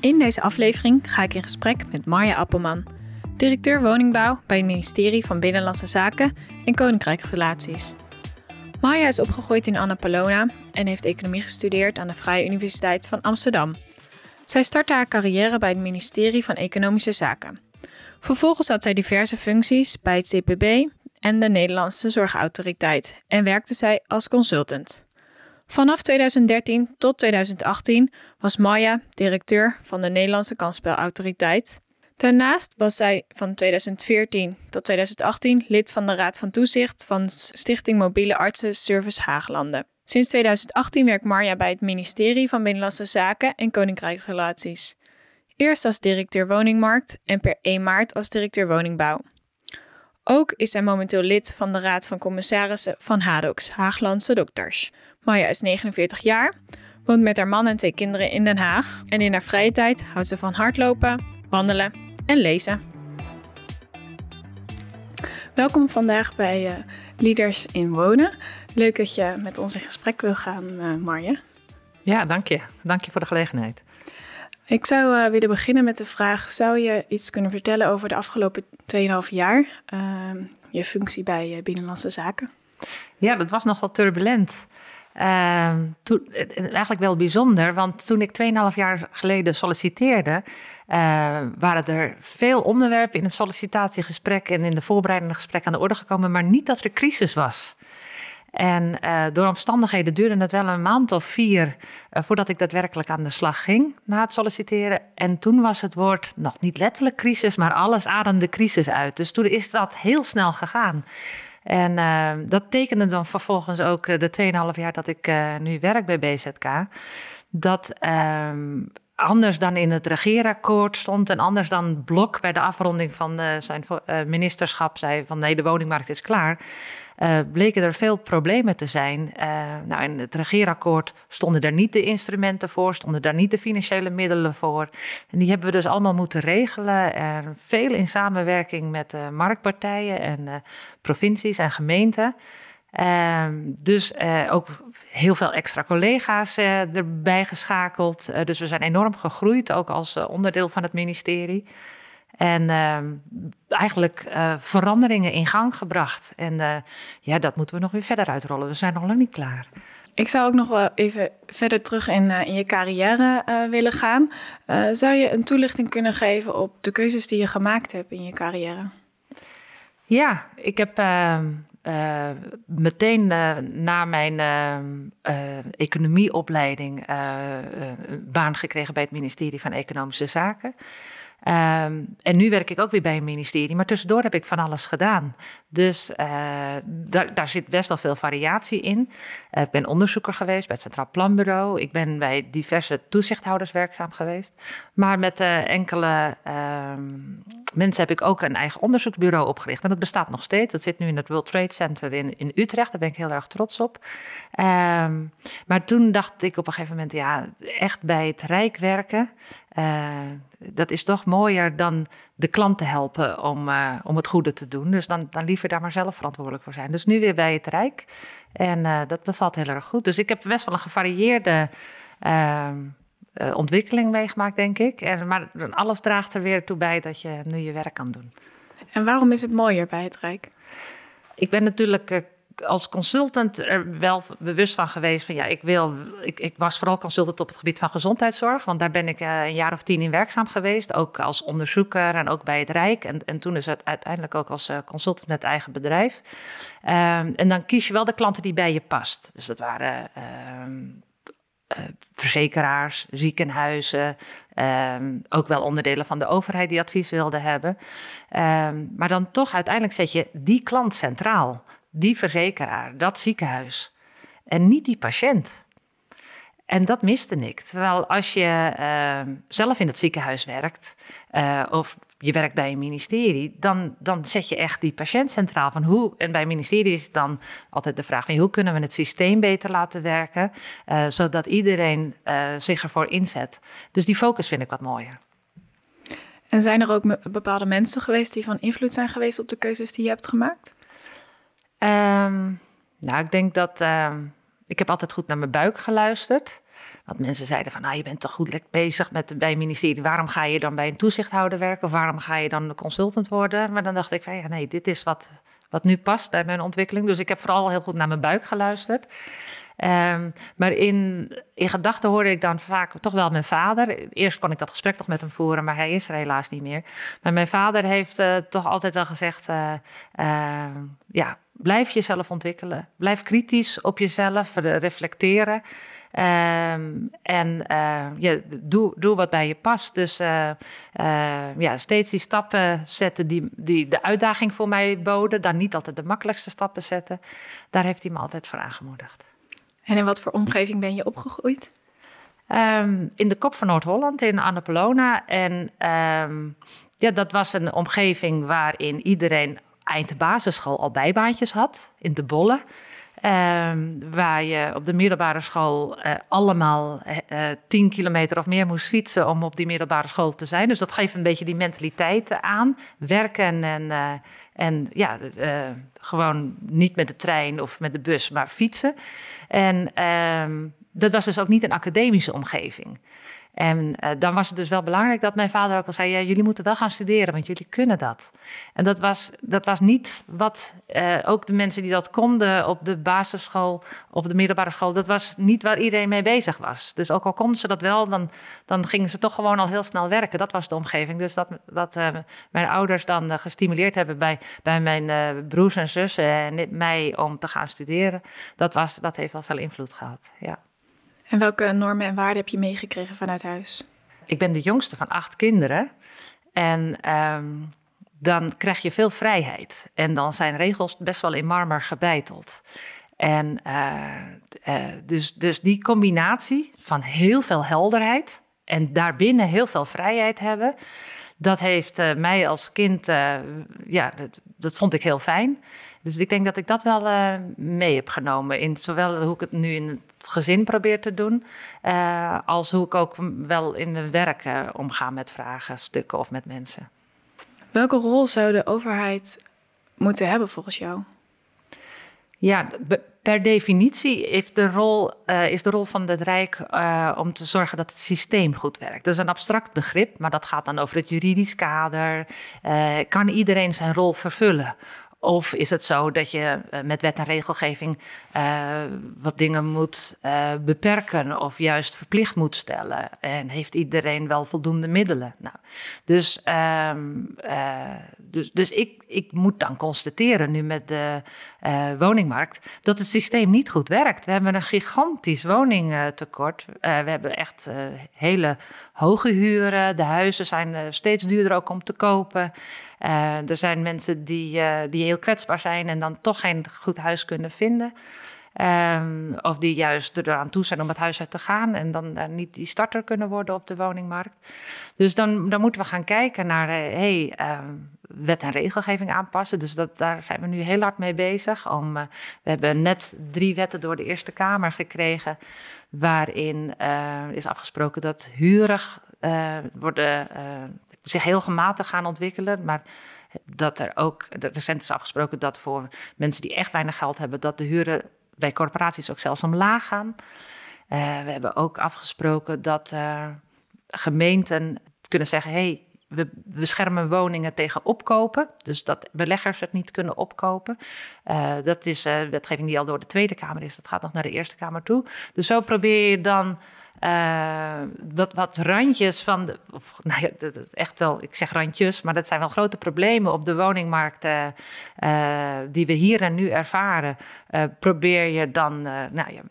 In deze aflevering ga ik in gesprek met Marja Appelman, directeur woningbouw bij het ministerie van Binnenlandse Zaken en Koninkrijksrelaties. Marja is opgegroeid in Annapolona en heeft economie gestudeerd aan de Vrije Universiteit van Amsterdam. Zij startte haar carrière bij het ministerie van Economische Zaken. Vervolgens had zij diverse functies bij het CPB en de Nederlandse Zorgautoriteit en werkte zij als consultant. Vanaf 2013 tot 2018 was Maya directeur van de Nederlandse Kansspelautoriteit. Daarnaast was zij van 2014 tot 2018 lid van de Raad van Toezicht van Stichting Mobiele Artsen Service Haaglanden. Sinds 2018 werkt Marja bij het ministerie van Binnenlandse Zaken en Koninkrijksrelaties. Eerst als directeur woningmarkt en per 1 maart als directeur woningbouw. Ook is zij momenteel lid van de Raad van Commissarissen van Hadox, Haaglandse Dokters. Maya is 49 jaar, woont met haar man en twee kinderen in Den Haag en in haar vrije tijd houdt ze van hardlopen, wandelen en lezen. Welkom vandaag bij uh, Leaders in Wonen. Leuk dat je met ons in gesprek wil gaan, uh, Marja. Ja, dank je. Dank je voor de gelegenheid. Ik zou uh, willen beginnen met de vraag: zou je iets kunnen vertellen over de afgelopen 2,5 jaar, je functie bij Binnenlandse Zaken? Ja, dat was nogal turbulent. Toen, eigenlijk wel bijzonder, want toen ik 2,5 jaar geleden solliciteerde, uh, waren er veel onderwerpen in het sollicitatiegesprek en in de voorbereidende gesprek aan de orde gekomen, maar niet dat er crisis was. En uh, door omstandigheden duurde het wel een maand of vier uh, voordat ik daadwerkelijk aan de slag ging na het solliciteren. En toen was het woord nog niet letterlijk crisis, maar alles ademde crisis uit. Dus toen is dat heel snel gegaan. En uh, dat tekende dan vervolgens ook uh, de 2,5 jaar dat ik uh, nu werk bij BZK. Dat um, anders dan in het regeerakkoord stond en anders dan Blok bij de afronding van zijn ministerschap zei van nee, de woningmarkt is klaar. Uh, bleken er veel problemen te zijn. Uh, nou, in het regeerakkoord stonden er niet de instrumenten voor, stonden daar niet de financiële middelen voor. En die hebben we dus allemaal moeten regelen. Er veel in samenwerking met marktpartijen en provincies en gemeenten. Dus ook heel veel extra collega's erbij geschakeld. dus we zijn enorm gegroeid, ook als onderdeel van het ministerie. En uh, eigenlijk uh, veranderingen in gang gebracht. En uh, ja, dat moeten we nog weer verder uitrollen. We zijn nog lang niet klaar. Ik zou ook nog wel even verder terug in, in je carrière willen gaan. zou je een toelichting kunnen geven op de keuzes die je gemaakt hebt in je carrière? Ja, ik heb ehm, meteen na mijn economieopleiding een baan gekregen bij het ministerie van Economische Zaken. Um, en nu werk ik ook weer bij een ministerie, maar tussendoor heb ik van alles gedaan. Dus uh, daar, daar, zit best wel veel variatie in. Uh, ik ben onderzoeker geweest bij het Centraal Planbureau. Ik ben bij diverse toezichthouders werkzaam geweest. Maar met uh, enkele ehm, mensen heb ik ook een eigen onderzoeksbureau opgericht. En dat bestaat nog steeds. Dat zit nu in het World Trade Center in, in Utrecht. Daar ben ik heel erg trots op. Um, maar toen dacht ik op een gegeven moment, ja, echt bij het Rijk werken. Uh, dat is toch mooier dan de klant te helpen om, uh, om het goede te doen. Dus dan, dan liever daar maar zelf verantwoordelijk voor zijn. Dus nu weer bij het Rijk. En uh, dat bevalt heel erg goed. Dus ik heb best wel een gevarieerde ehm, ontwikkeling meegemaakt, denk ik. En, maar alles draagt er weer toe bij dat je nu je werk kan doen. En waarom is het mooier bij het Rijk? Ik ben natuurlijk als consultant er wel bewust van geweest van ja, ik wil. Ik, ik was vooral consultant op het gebied van gezondheidszorg, want daar ben ik uh, een jaar of tien in werkzaam geweest. Ook als onderzoeker en ook bij het Rijk. En, en toen is het uiteindelijk ook als consultant met eigen bedrijf. Um, en dan kies je wel de klanten die bij je past. Dus dat waren. Um, uh, verzekeraars, ziekenhuizen, um, ook wel onderdelen van de overheid die advies wilden hebben. Maar dan toch uiteindelijk zet je die klant centraal, die verzekeraar, dat ziekenhuis en niet die patiënt. En dat miste ik. Terwijl als je uh, zelf in het ziekenhuis werkt uh, of je werkt bij een ministerie, dan, dan zet je echt die patiënt centraal. Van hoe, en bij ministerie is dan altijd de vraag hoe kunnen we het systeem beter laten werken, uh, zodat iedereen zich ervoor inzet. Dus die focus vind ik wat mooier. En zijn er ook bepaalde mensen geweest die van invloed zijn geweest op de keuzes die je hebt gemaakt? Um, nou, ik denk dat. Uh, ik heb altijd goed naar mijn buik geluisterd. Want mensen zeiden van, nou, je bent toch goed bezig met, bij het ministerie. Waarom ga je dan bij een toezichthouder werken? Of waarom ga je dan een consultant worden? Maar dan dacht ik van, ja, nee, dit is wat, wat nu past bij mijn ontwikkeling. Dus ik heb vooral heel goed naar mijn buik geluisterd. Um, maar in, gedachten hoorde ik dan vaak toch wel mijn vader. Eerst kon ik dat gesprek toch met hem voeren, maar hij is er helaas niet meer. Maar mijn vader heeft uh, toch altijd wel gezegd: uh, uh, ja, blijf jezelf ontwikkelen. Blijf kritisch op jezelf, reflecteren. Um, en ja, doe, doe wat bij je past. Dus ja, steeds die stappen zetten die, die de uitdaging voor mij boden. Dan niet altijd de makkelijkste stappen zetten. Daar heeft hij me altijd voor aangemoedigd. En in wat voor omgeving ben je opgegroeid? Um, in de kop van Noord-Holland, in Annapolona. En um, ja, dat was een omgeving waarin iedereen eind de basisschool al bijbaantjes had, in de bollen. Um, waar je op de middelbare school uh, allemaal uh, 10 kilometer of meer moest fietsen om op die middelbare school te zijn. Dus dat geeft een beetje die mentaliteit aan. Werken en, en ja, gewoon niet met de trein of met de bus, maar fietsen. En um, dat was dus ook niet een academische omgeving. En uh, dan was het dus wel belangrijk dat mijn vader ook al zei: ja, jullie moeten wel gaan studeren, want jullie kunnen dat. En dat was, dat was niet wat uh, ook de mensen die dat konden op de basisschool of de middelbare school, dat was niet waar iedereen mee bezig was. Dus ook al konden ze dat wel, dan, dan gingen ze toch gewoon al heel snel werken. Dat was de omgeving. Dus dat, dat uh, mijn ouders dan gestimuleerd hebben bij, bij mijn broers en zussen en mij om te gaan studeren, dat, was, dat heeft wel veel invloed gehad. Ja. En welke normen en waarden heb je meegekregen vanuit huis? Ik ben de jongste van acht kinderen. En um, dan krijg je veel vrijheid. En dan zijn regels best wel in marmer gebeiteld. En uh, uh, dus, dus die combinatie van heel veel helderheid en daarbinnen heel veel vrijheid hebben, dat heeft uh, mij als kind, ja, dat, dat, vond ik heel fijn. Dus ik denk dat ik dat wel mee heb genomen in zowel hoe ik het nu in het gezin probeer te doen. Als hoe ik ook wel in mijn werk omga met vragen, stukken of met mensen. Welke rol zou de overheid moeten hebben volgens jou? Ja, per definitie heeft de rol, uh, is de rol van het Rijk om te zorgen dat het systeem goed werkt. Dat is een abstract begrip, maar dat gaat dan over het juridisch kader. kan iedereen zijn rol vervullen? Of is het zo dat je eh, met wet en regelgeving wat dingen moet beperken of juist verplicht moet stellen? En heeft iedereen wel voldoende middelen? Nou, dus uh, dus, dus ik, ik moet dan constateren nu met de woningmarkt dat het systeem niet goed werkt. We hebben een gigantisch woningtekort. we hebben echt hele hoge huren. De huizen zijn steeds duurder ook om te kopen. Er zijn mensen die, die heel kwetsbaar zijn en dan toch geen goed huis kunnen vinden. Um, of die juist eraan toe zijn om het huis uit te gaan en dan uh, niet die starter kunnen worden op de woningmarkt. Dus dan, dan moeten we gaan kijken naar, hey, wet en regelgeving aanpassen. Dus dat, daar zijn we nu heel hard mee bezig. Om, we hebben net drie wetten door de Eerste Kamer gekregen, waarin is afgesproken dat hurig worden zich heel gematigd gaan ontwikkelen. Maar dat er ook, recent is afgesproken dat voor mensen die echt weinig geld hebben, dat de huren bij corporaties ook zelfs omlaag gaan. Uh, we hebben ook afgesproken dat uh, gemeenten kunnen zeggen: hey, we beschermen woningen tegen opkopen. Dus dat beleggers het niet kunnen opkopen. Uh, dat is wetgeving die al door de Tweede Kamer is. Dat gaat nog naar de Eerste Kamer toe. Dus zo probeer je dan uh, wat, wat randjes van de. Of, nou ja, echt wel, ik zeg randjes, maar dat zijn wel grote problemen op de woningmarkt. Uh, uh, die we hier en nu ervaren. probeer je dan nou ja,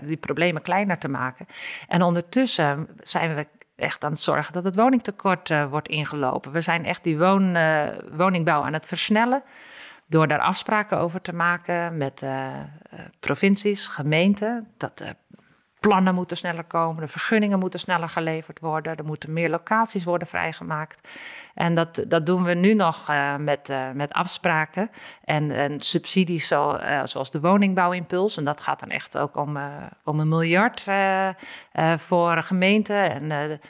die problemen kleiner te maken. En ondertussen zijn we echt aan het zorgen dat het woningtekort wordt ingelopen. We zijn echt die woon, woningbouw aan het versnellen. Door daar afspraken over te maken met provincies, gemeenten. Dat plannen moeten sneller komen, de vergunningen moeten sneller geleverd worden, er moeten meer locaties worden vrijgemaakt. En dat, dat doen we nu nog uh, met, uh, met afspraken en, en subsidies zo, uh, zoals de woningbouwimpuls. En dat gaat dan echt ook om, om een miljard voor gemeenten en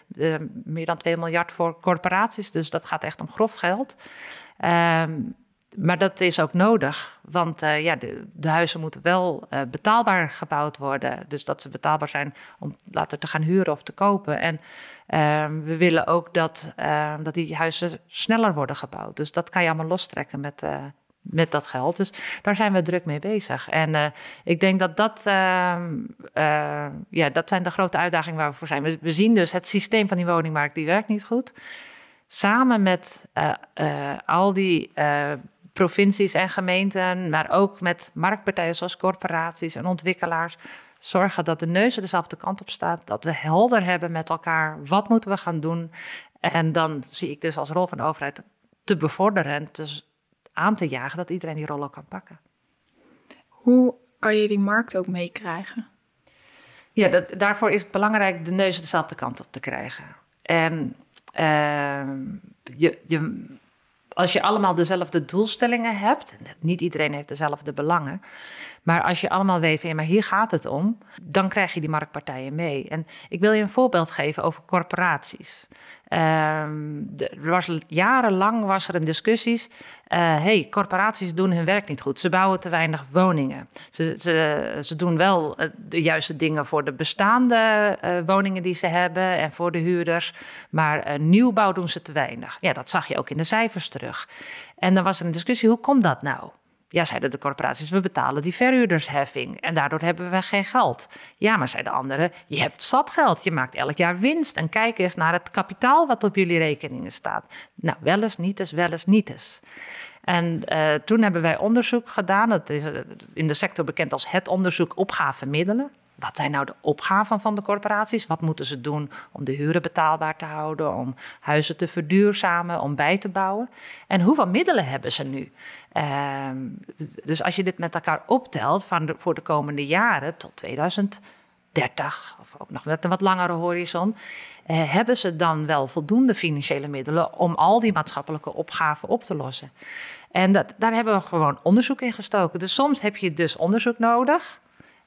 meer dan 2 miljard voor corporaties. Dus dat gaat echt om grof geld. Um, maar dat is ook nodig, want uh, ja, de, huizen moeten wel uh, betaalbaar gebouwd worden. Dus dat ze betaalbaar zijn om later te gaan huren of te kopen. En uh, we willen ook dat, ehm, dat die huizen sneller worden gebouwd. Dus dat kan je allemaal lostrekken met, eh, met dat geld. Dus daar zijn we druk mee bezig. En ik denk dat dat, ehm, ja, dat zijn de grote uitdagingen waar we voor zijn. We, we zien dus het systeem van die woningmarkt, die werkt niet goed. Samen met al die provincies en gemeenten, maar ook met marktpartijen zoals corporaties en ontwikkelaars. Zorgen dat de neuzen dezelfde kant op staat, dat we helder hebben met elkaar wat moeten we gaan doen. En dan zie ik dus als rol van de overheid te bevorderen en te, aan te jagen dat iedereen die rol ook kan pakken. Hoe kan je die markt ook meekrijgen? Ja, dat, daarvoor is het belangrijk de neuzen dezelfde kant op te krijgen. En uh, je, je als je allemaal dezelfde doelstellingen hebt, niet iedereen heeft dezelfde belangen, maar als je allemaal weet, ja, maar hier gaat het om, dan krijg je die marktpartijen mee. En ik wil je een voorbeeld geven over corporaties. Um, er was, jarenlang was er een discussies. Uh, hey, corporaties doen hun werk niet goed. Ze bouwen te weinig woningen. Ze, ze, ze doen wel eh, de juiste dingen voor de bestaande uh, woningen die ze hebben en voor de huurders. Maar nieuwbouw doen ze te weinig. Ja, dat zag je ook in de cijfers terug. En dan was er een discussie: hoe komt dat nou? Ja, zeiden de corporaties, we betalen die verhuurdersheffing en daardoor hebben we geen geld. Ja, maar zeiden anderen, je hebt zat geld, je maakt elk jaar winst en kijk eens naar het kapitaal wat op jullie rekeningen staat. Nou, wel eens, niet eens, wel eens, niet eens. En uh, toen hebben wij onderzoek gedaan, dat is in de sector bekend als het onderzoek opgave middelen. Wat zijn nou de opgaven van de corporaties? Wat moeten ze doen om de huren betaalbaar te houden, om huizen te verduurzamen, om bij te bouwen? En hoeveel middelen hebben ze nu? Uh, dus als je dit met elkaar optelt van voor de komende jaren tot 2030, of ook nog met een wat langere horizon, eh, hebben ze dan wel voldoende financiële middelen om al die maatschappelijke opgaven op te lossen? En dat, daar hebben we gewoon onderzoek in gestoken. Dus soms heb je dus onderzoek nodig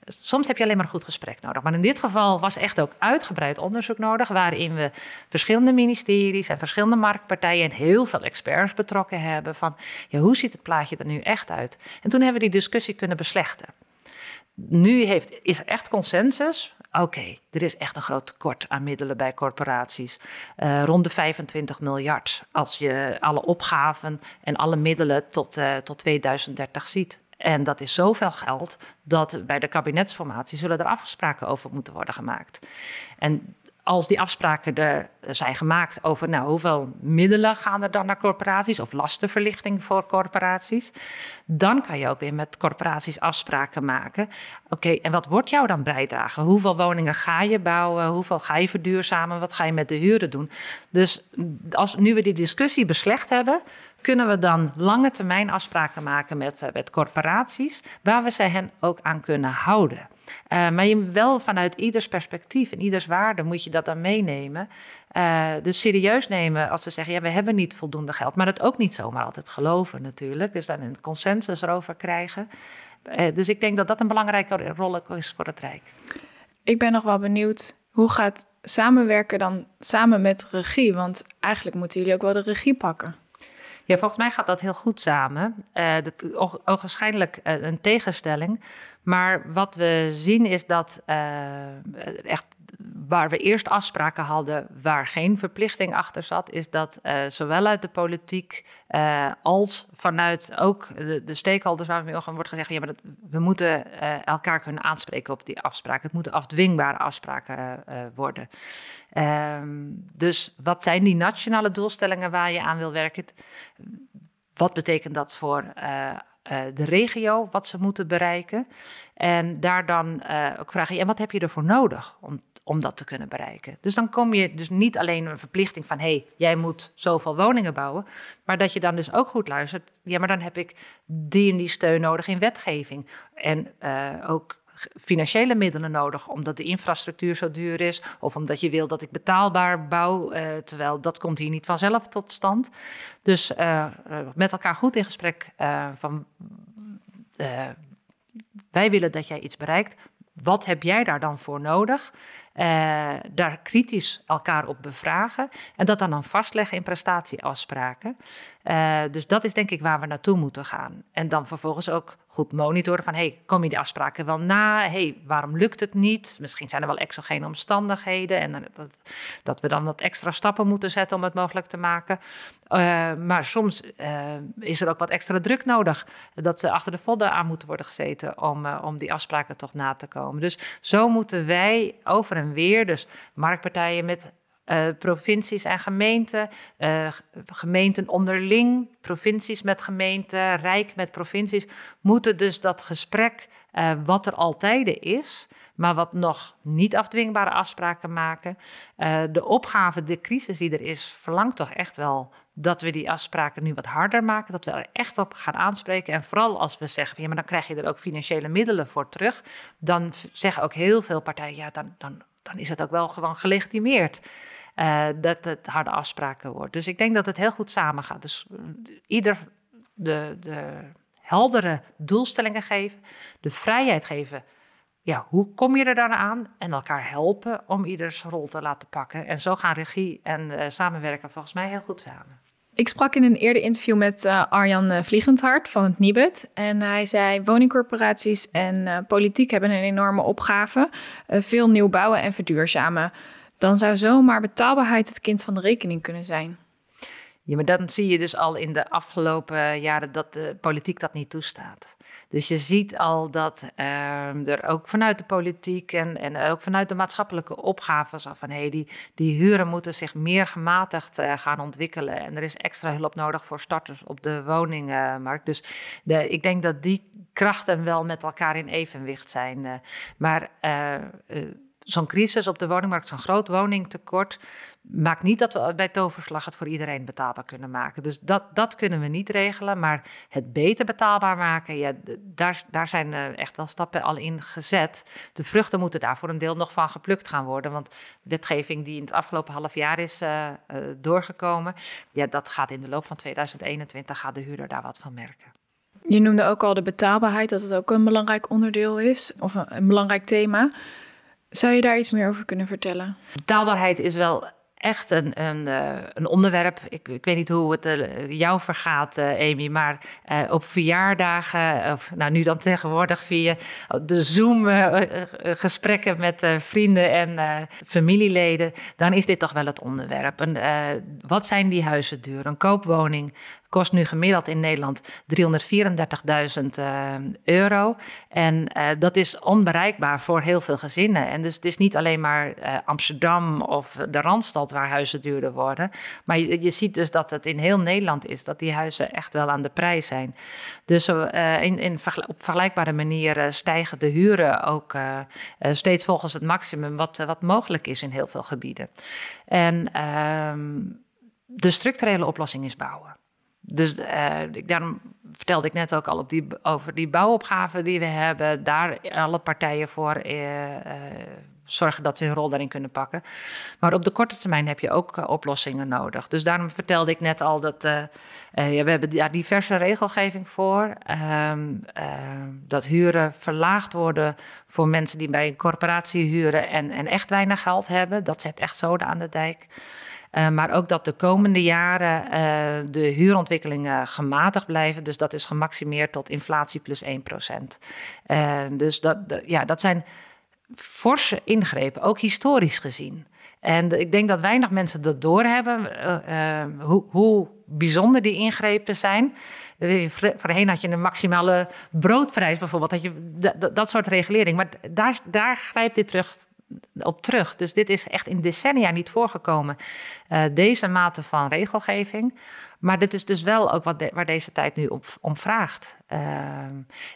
soms heb je alleen maar een goed gesprek nodig. Maar in dit geval was echt ook uitgebreid onderzoek nodig, waarin we verschillende ministeries en verschillende marktpartijen en heel veel experts betrokken hebben van ja, hoe ziet het plaatje er nu echt uit? En toen hebben we die discussie kunnen beslechten. Nu heeft, is er echt consensus. Oké, er is echt een groot tekort aan middelen bij corporaties. Uh, rond de 25 miljard. Als je alle opgaven en alle middelen tot, uh, tot 2030 ziet. En dat is zoveel geld dat bij de kabinetsformatie zullen er afspraken over moeten worden gemaakt. En als die afspraken er zijn gemaakt over nou, hoeveel middelen gaan er dan naar corporaties of lastenverlichting voor corporaties, dan kan je ook weer met corporaties afspraken maken. Oké, en wat wordt jou dan bijdragen? Hoeveel woningen ga je bouwen? Hoeveel ga je verduurzamen? Wat ga je met de huren doen? Dus als nu we die discussie beslecht hebben, kunnen we dan lange termijn afspraken maken met, eh, met corporaties, waar we ze hen ook aan kunnen houden. Uh, maar je, wel vanuit ieders perspectief en ieders waarde moet je dat dan meenemen. Uh, dus serieus nemen als ze zeggen, ja, we hebben niet voldoende geld. Maar dat ook niet zomaar altijd geloven natuurlijk. Dus dan een consensus erover krijgen. Uh, dus ik denk dat dat een belangrijke rol is voor het Rijk. Ik ben nog wel benieuwd, hoe gaat samenwerken dan samen met regie? Want eigenlijk moeten jullie ook wel de regie pakken. Ja, volgens mij gaat dat heel goed samen. Uh, dat ogenschijnlijk uh, een tegenstelling. Maar wat we zien is dat uh, echt waar we eerst afspraken hadden waar geen verplichting achter zat, is dat uh, zowel uit de politiek uh, als vanuit ook de, de stakeholders waar we mee wordt gezegd, ja, maar dat, we moeten uh, elkaar kunnen aanspreken op die afspraken. Het moeten afdwingbare afspraken worden. Um, dus wat zijn die nationale doelstellingen waar je aan wil werken? Wat betekent dat voor de regio, wat ze moeten bereiken. En daar dan ook vragen, en wat heb je ervoor nodig om, om dat te kunnen bereiken? Dus dan kom je dus niet alleen een verplichting van, hé, hey, jij moet zoveel woningen bouwen, maar dat je dan dus ook goed luistert, ja, maar dan heb ik die en die steun nodig in wetgeving. En uh, ook financiële middelen nodig omdat de infrastructuur zo duur is, of omdat je wil dat ik betaalbaar bouw, uh, terwijl dat komt hier niet vanzelf tot stand. Dus uh, met elkaar goed in gesprek van wij willen dat jij iets bereikt. Wat heb jij daar dan voor nodig? Uh, daar kritisch elkaar op bevragen en dat dan dan vastleggen in prestatieafspraken. Uh, dus dat is denk ik waar we naartoe moeten gaan. En dan vervolgens ook goed monitoren van, hey, kom je die afspraken wel na? hey, waarom lukt het niet? Misschien zijn er wel exogene omstandigheden en dat, dat we dan wat extra stappen moeten zetten om het mogelijk te maken. Uh, maar soms uh, is er ook wat extra druk nodig, dat ze achter de vodden aan moeten worden gezeten om, om die afspraken toch na te komen. Dus zo moeten wij over en weer, dus marktpartijen met uh, provincies en gemeenten, uh, gemeenten onderling, provincies met gemeenten, rijk met provincies, moeten dus dat gesprek, uh, wat er altijd is, maar wat nog niet afdwingbare afspraken maken. de opgave, de crisis die er is, verlangt toch echt wel dat we die afspraken nu wat harder maken, dat we er echt op gaan aanspreken. En vooral als we zeggen, ja, maar dan krijg je er ook financiële middelen voor terug, dan zeggen ook heel veel partijen, ja, dan, dan, dan is het ook wel gewoon gelegitimeerd. Uh, dat het harde afspraken wordt. Dus ik denk dat het heel goed samengaat. Dus uh, ieder de, de heldere doelstellingen geven, de vrijheid geven. Ja, hoe kom je er dan aan? En elkaar helpen om ieders rol te laten pakken. En zo gaan regie en uh, samenwerken volgens mij heel goed samen. Ik sprak in een eerder interview met Arjan Vliegendhart van het Nibud. En hij zei: woningcorporaties en politiek hebben een enorme opgave. Veel nieuw bouwen en verduurzamen dan zou zomaar betaalbaarheid het kind van de rekening kunnen zijn. Ja, maar dan zie je dus al in de afgelopen jaren dat de politiek dat niet toestaat. Dus je ziet al dat uh, er ook vanuit de politiek en, en ook vanuit de maatschappelijke opgaves af van hey, die, die huren moeten zich meer gematigd uh, gaan ontwikkelen. En er is extra hulp nodig voor starters op de woningmarkt. Dus de, ik denk dat die krachten wel met elkaar in evenwicht zijn. Uh, maar uh, zo'n crisis op de woningmarkt, zo'n groot woningtekort, maakt niet dat we bij toverslag het voor iedereen betaalbaar kunnen maken. Dus dat, dat kunnen we niet regelen. Maar het beter betaalbaar maken, ja, daar, daar zijn eh, echt wel stappen al in gezet. De vruchten moeten daar voor een deel nog van geplukt gaan worden. Want wetgeving die in het afgelopen half jaar is uh, uh, doorgekomen, ja, dat gaat in de loop van 2021, gaat de huurder daar wat van merken. Je noemde ook al de betaalbaarheid, dat het ook een belangrijk onderdeel is, of een belangrijk thema. Zou je daar iets meer over kunnen vertellen? Betaalbaarheid is wel echt een, een, uh, een onderwerp. Ik, ik, weet niet hoe het uh, jou vergaat, uh, Amy, maar op verjaardagen, of nou nu dan tegenwoordig via de Zoom-gesprekken met vrienden en familieleden, dan is dit toch wel het onderwerp. En, wat zijn die huizen duur? Een koopwoning kost nu gemiddeld in Nederland 334.000 uh, euro. En uh, dat is onbereikbaar voor heel veel gezinnen. En dus het is niet alleen maar uh, Amsterdam of de Randstad waar huizen duurder worden. Maar je, ziet dus dat het in heel Nederland is, dat die huizen echt wel aan de prijs zijn. Dus in, in op vergelijkbare manieren stijgen de huren ook steeds volgens het maximum wat, wat mogelijk is in heel veel gebieden. En ehm, de structurele oplossing is bouwen. Dus uh, daarom vertelde ik net ook al op die, over die bouwopgave die we hebben. Daar alle partijen voor uh, uh, zorgen dat ze hun rol daarin kunnen pakken. Maar op de korte termijn heb je ook oplossingen nodig. Dus daarom vertelde ik net al dat we hebben daar diverse regelgeving voor. Um, dat huren verlaagd worden voor mensen die bij een corporatie huren en, en echt weinig geld hebben. Dat zet echt zoden aan de dijk. Uh, maar ook dat de komende jaren uh, de huurontwikkelingen gematigd blijven. Dus dat is gemaximeerd tot inflatie plus 1%. Uh, dus dat, ja, dat zijn forse ingrepen, ook historisch gezien. En ik denk dat weinig mensen dat doorhebben, hoe, hoe bijzonder die ingrepen zijn. Voorheen had je een maximale broodprijs bijvoorbeeld, had je dat soort regulering. Maar daar, daar grijpt dit terug op terug. Dus dit is echt in decennia niet voorgekomen, uh, deze mate van regelgeving. Maar dit is dus wel ook wat waar deze tijd nu op, om vraagt. Uh,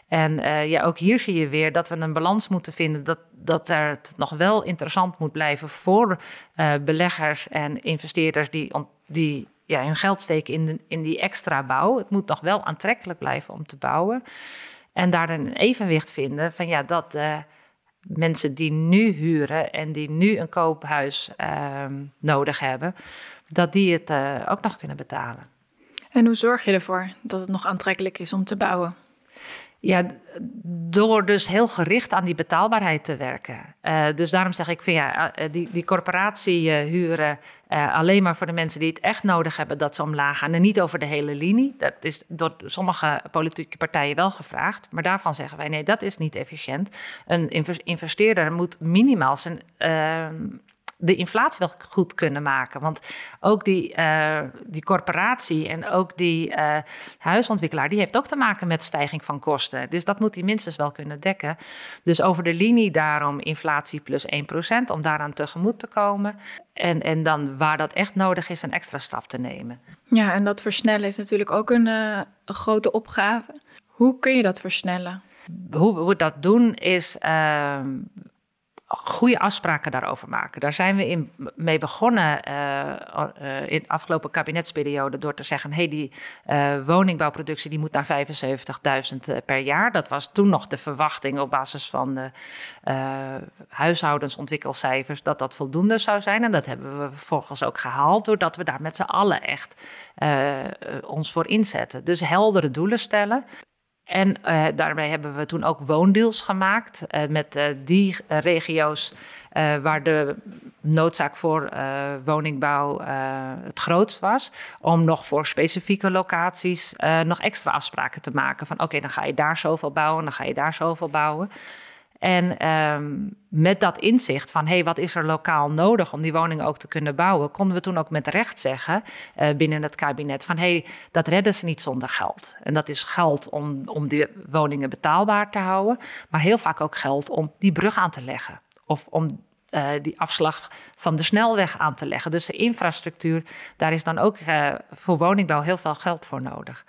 en uh, ja, ook hier zie je weer dat we een balans moeten vinden. Dat, dat er het nog wel interessant moet blijven voor beleggers en investeerders die, die ja, hun geld steken in, de, in die extra bouw. Het moet nog wel aantrekkelijk blijven om te bouwen. En daar een evenwicht vinden van ja, dat mensen die nu huren en die nu een koophuis ehm, nodig hebben, dat die het ook nog kunnen betalen. En hoe zorg je ervoor dat het nog aantrekkelijk is om te bouwen? Ja, door dus heel gericht aan die betaalbaarheid te werken. Uh, dus daarom zeg ik van ja, eh, die, die corporatie uh, huren uh, alleen maar voor de mensen die het echt nodig hebben, dat ze omlaag gaan. En niet over de hele linie. Dat is door sommige politieke partijen wel gevraagd. Maar daarvan zeggen wij nee, dat is niet efficiënt. Een investeerder moet minimaal zijn ehm, de inflatie wel goed kunnen maken. Want ook die, uh, die corporatie en ook die uh, huisontwikkelaar, die heeft ook te maken met stijging van kosten. Dus dat moet hij minstens wel kunnen dekken. Dus over de linie daarom inflatie plus 1%, om daaraan tegemoet te komen. En, en dan waar dat echt nodig is, een extra stap te nemen. Ja, en dat versnellen is natuurlijk ook een, uh, een grote opgave. Hoe kun je dat versnellen? Hoe we dat doen is ehm, goede afspraken daarover maken. Daar zijn we in, mee begonnen uh, in de afgelopen kabinetsperiode door te zeggen: hey, die uh, woningbouwproductie die moet naar 75.000 per jaar. Dat was toen nog de verwachting op basis van de huishoudensontwikkelcijfers dat dat voldoende zou zijn. En dat hebben we vervolgens ook gehaald doordat we daar met z'n allen echt ons voor inzetten. Dus heldere doelen stellen. En uh, daarmee hebben we toen ook woondeals gemaakt uh, met uh, die regio's waar de noodzaak voor woningbouw het grootst was. Om nog voor specifieke locaties nog extra afspraken te maken. Van oké, dan ga je daar zoveel bouwen, dan ga je daar zoveel bouwen. En um, met dat inzicht van, hé, hey, wat is er lokaal nodig om die woningen ook te kunnen bouwen, konden we toen ook met recht zeggen uh, binnen het kabinet van, hé, hey, dat redden ze niet zonder geld. En dat is geld om, om die woningen betaalbaar te houden, maar heel vaak ook geld om die brug aan te leggen. Of om uh, die afslag van de snelweg aan te leggen. Dus de infrastructuur, daar is dan ook uh, voor woningbouw heel veel geld voor nodig.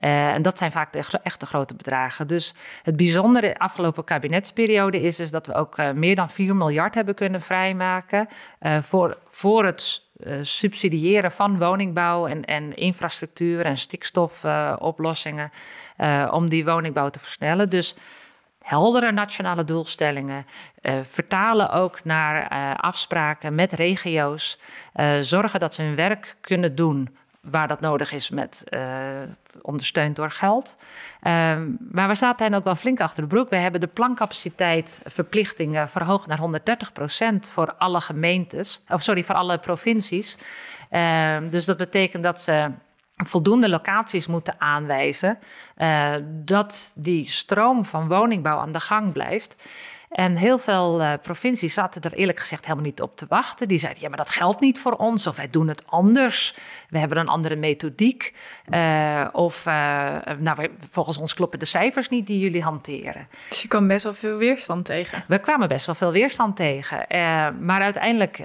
Uh, en dat zijn vaak de echte grote bedragen. Dus het bijzondere de afgelopen kabinetsperiode is dus dat we ook uh, meer dan 4 miljard hebben kunnen vrijmaken uh, voor, voor het subsidiëren van woningbouw en, en infrastructuur en stikstofoplossingen om die woningbouw te versnellen. Dus heldere nationale doelstellingen, vertalen ook naar afspraken met regio's, zorgen dat ze hun werk kunnen doen waar dat nodig is met uh, ondersteund door geld. Um, maar we zaten ook wel flink achter de broek. We hebben de plancapaciteit verplichtingen verhoogd naar 130 procent voor alle gemeentes, of sorry, voor alle provincies. Um, dus dat betekent dat ze voldoende locaties moeten aanwijzen, uh, dat die stroom van woningbouw aan de gang blijft. En heel veel uh, provincies zaten er eerlijk gezegd helemaal niet op te wachten. Die zeiden, ja, maar dat geldt niet voor ons. Of wij doen het anders. We hebben een andere methodiek. Uh, of uh, nou, volgens ons kloppen de cijfers niet die jullie hanteren. Dus je kwam best wel veel weerstand tegen? We kwamen best wel veel weerstand tegen. maar uiteindelijk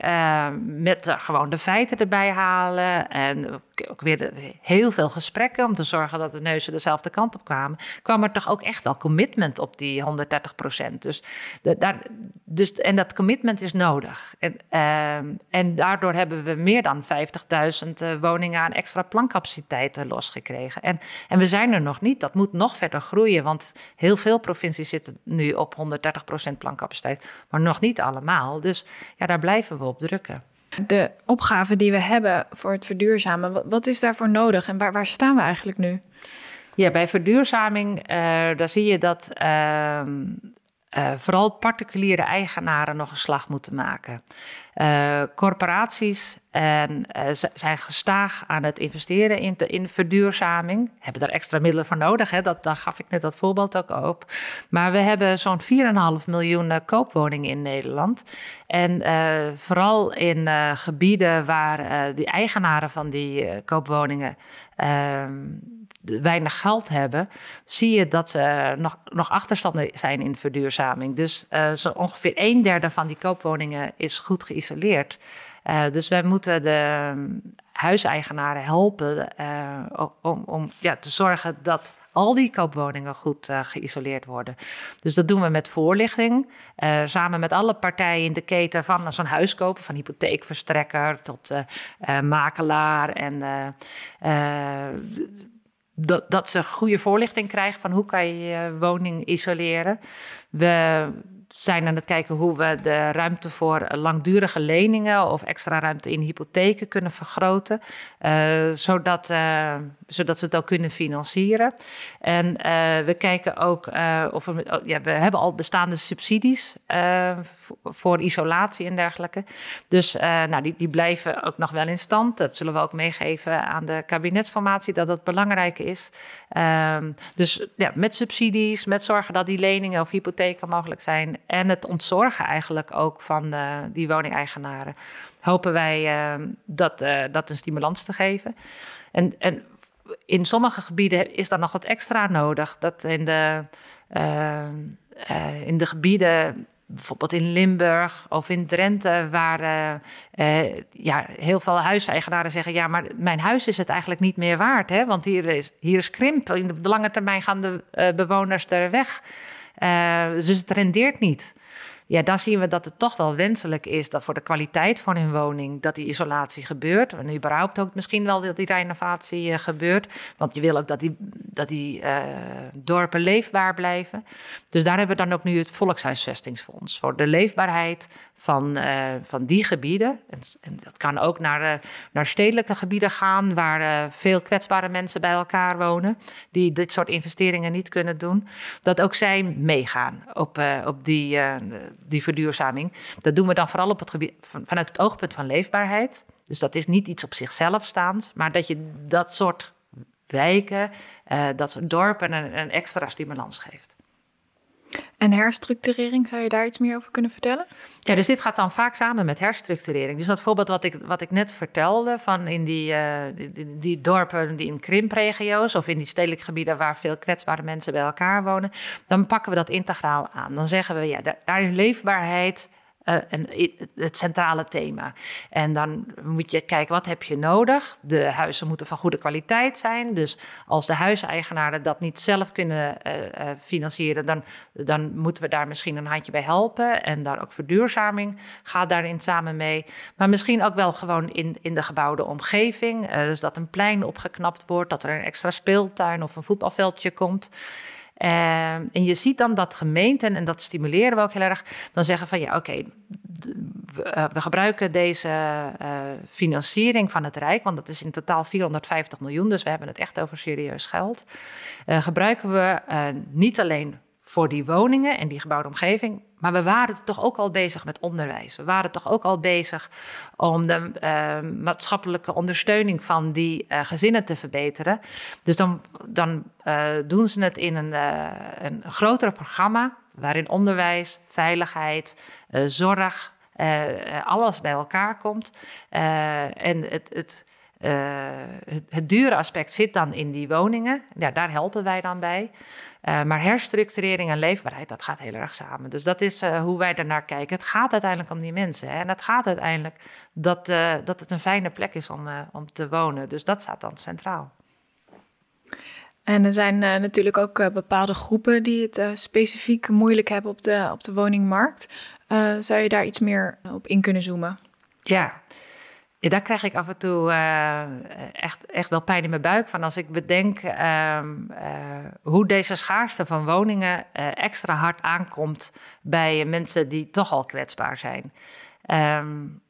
met gewoon de feiten erbij halen. En ook weer heel veel gesprekken om te zorgen dat de neuzen dezelfde kant op kwamen. kwam er toch ook echt wel commitment op die 130 procent. Dus daar, dus, en dat commitment is nodig. En, en daardoor hebben we meer dan 50.000 uh, woningen aan extra plancapaciteiten losgekregen. En, en we zijn er nog niet. Dat moet nog verder groeien, want heel veel provincies zitten nu op 130% plancapaciteit, maar nog niet allemaal. Dus ja, daar blijven we op drukken. De opgave die we hebben voor het verduurzamen, wat is daarvoor nodig en waar, waar staan we eigenlijk nu? Ja, bij verduurzaming, uh, daar zie je dat uh, uh, vooral particuliere eigenaren nog een slag moeten maken. Uh, corporaties en, uh, zijn gestaag aan het investeren in, de, in verduurzaming. Hebben daar extra middelen voor nodig. Hè? Dat, daar gaf ik net dat voorbeeld ook op. Maar we hebben zo'n 4,5 miljoen koopwoningen in Nederland. En vooral in gebieden waar die eigenaren van die koopwoningen ehm, weinig geld hebben, zie je dat ze nog, nog achterstanden zijn in verduurzaming. Dus uh, zo ongeveer een derde van die koopwoningen is goed geïsoleerd. Uh, dus wij moeten de huiseigenaren helpen om, om ja, te zorgen dat al die koopwoningen goed geïsoleerd worden. Dus dat doen we met voorlichting. Samen met alle partijen in de keten van zo'n huis kopen, van hypotheekverstrekker tot makelaar en dat, dat ze goede voorlichting krijgen van hoe kan je je woning isoleren. We zijn aan het kijken hoe we de ruimte voor langdurige leningen of extra ruimte in hypotheken kunnen vergroten, uh, zodat, uh, zodat ze het ook kunnen financieren. En uh, we kijken ook of we, oh, ja, we hebben al bestaande subsidies voor isolatie en dergelijke. Dus nou, die, die blijven ook nog wel in stand. Dat zullen we ook meegeven aan de kabinetsformatie, dat dat belangrijk is. Ehm, dus ja, met subsidies, met zorgen dat die leningen of hypotheken mogelijk zijn en het ontzorgen eigenlijk ook van die woningeigenaren, hopen wij uh, dat, dat een stimulans te geven. En, en in sommige gebieden is dan nog wat extra nodig. Dat in de, in de gebieden bijvoorbeeld in Limburg of in Drenthe, waar uh, ja, heel veel huiseigenaren zeggen: Ja, maar mijn huis is het eigenlijk niet meer waard, hè? want hier is, hier is krimp. In de lange termijn gaan de bewoners er weg. Dus het rendeert niet ja, dan zien we dat het toch wel wenselijk is dat voor de kwaliteit van hun woning dat die isolatie gebeurt. En überhaupt ook misschien wel dat die renovatie uh, gebeurt. Want je wil ook dat die, dat die uh, dorpen leefbaar blijven. Dus daar hebben we dan ook nu het Volkshuisvestingsfonds voor de leefbaarheid van, uh, van die gebieden. En, dat kan ook naar, uh, naar stedelijke gebieden gaan, waar uh, veel kwetsbare mensen bij elkaar wonen, die dit soort investeringen niet kunnen doen. Dat ook zij meegaan op, op die, die verduurzaming. Dat doen we dan vooral op het gebied, van, vanuit het oogpunt van leefbaarheid. Dus dat is niet iets op zichzelf staand, maar dat je dat soort wijken, dat soort dorpen een, een extra stimulans geeft. En herstructurering, zou je daar iets meer over kunnen vertellen? Ja, dus dit gaat dan vaak samen met herstructurering. Dus dat voorbeeld wat ik, wat ik net vertelde, van in die, uh, die, dorpen die in krimpregio's of in die stedelijke gebieden waar veel kwetsbare mensen bij elkaar wonen, dan pakken we dat integraal aan. Dan zeggen we, ja, daar is leefbaarheid uh, en het centrale thema. En dan moet je kijken, wat heb je nodig? De huizen moeten van goede kwaliteit zijn. Dus als de huiseigenaren dat niet zelf kunnen uh, uh, financieren, dan, dan moeten we daar misschien een handje bij helpen. En daar ook verduurzaming gaat daarin samen mee. Maar misschien ook wel gewoon in, in de gebouwde omgeving. dus dat een plein opgeknapt wordt, dat er een extra speeltuin of een voetbalveldje komt. Uh, en je ziet dan dat gemeenten, en dat stimuleren we ook heel erg, dan zeggen van ja, oké, okay, we, gebruiken deze uh, financiering van het Rijk, want dat is in totaal 450 miljoen, dus we hebben het echt over serieus geld. Eh, gebruiken we niet alleen voor die woningen en die gebouwde omgeving. Maar we waren toch ook al bezig met onderwijs. We waren toch ook al bezig om de uh, maatschappelijke ondersteuning van die uh, gezinnen te verbeteren. Dus dan, dan uh, doen ze het in een, een groter programma waarin onderwijs, veiligheid, zorg, alles bij elkaar komt. en het, het het, het, dure aspect zit dan in die woningen. Ja, daar helpen wij dan bij. Uh, maar herstructurering en leefbaarheid, dat gaat heel erg samen. Dus dat is uh, hoe wij daarnaar kijken. Het gaat uiteindelijk om die mensen. Hè? En het gaat uiteindelijk dat, dat het een fijne plek is om, om te wonen. Dus dat staat dan centraal. En er zijn natuurlijk ook bepaalde groepen die het specifiek moeilijk hebben op de, op de woningmarkt. zou je daar iets meer op in kunnen zoomen? Ja, daar krijg ik af en toe uh, echt, echt wel pijn in mijn buik van als ik bedenk uh, uh, hoe deze schaarste van woningen eh, extra hard aankomt bij mensen die toch al kwetsbaar zijn. Um,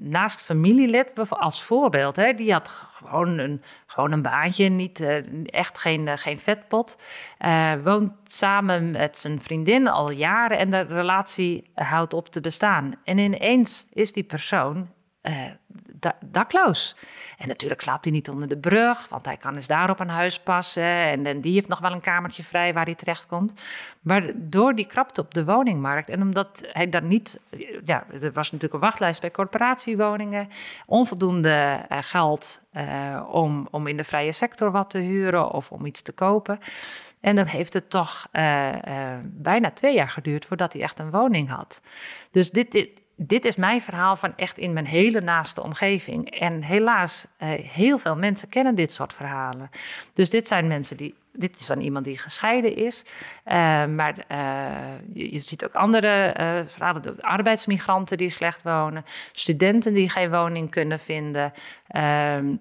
naast familielid als voorbeeld, hè, die had gewoon een, gewoon een baantje, niet, echt geen, geen vetpot. woont samen met zijn vriendin al jaren en de relatie houdt op te bestaan. En ineens is die persoon uh, dakloos. En natuurlijk slaapt hij niet onder de brug, want hij kan eens daar op een huis passen. En, die heeft nog wel een kamertje vrij waar hij terecht komt. Maar door die krapte op de woningmarkt en omdat hij dan niet. Ja, er was natuurlijk een wachtlijst bij corporatiewoningen. Onvoldoende uh, geld uh, om, om in de vrije sector wat te huren of om iets te kopen. En dan heeft het toch bijna twee jaar geduurd voordat hij echt een woning had. Dus dit, dit dit is mijn verhaal van echt in mijn hele naaste omgeving. En helaas, uh, heel veel mensen kennen dit soort verhalen. Dus dit zijn mensen die. Dit is dan iemand die gescheiden is. Uh, maar je, je, ziet ook andere verhalen. Arbeidsmigranten die slecht wonen. Studenten die geen woning kunnen vinden. Ehm,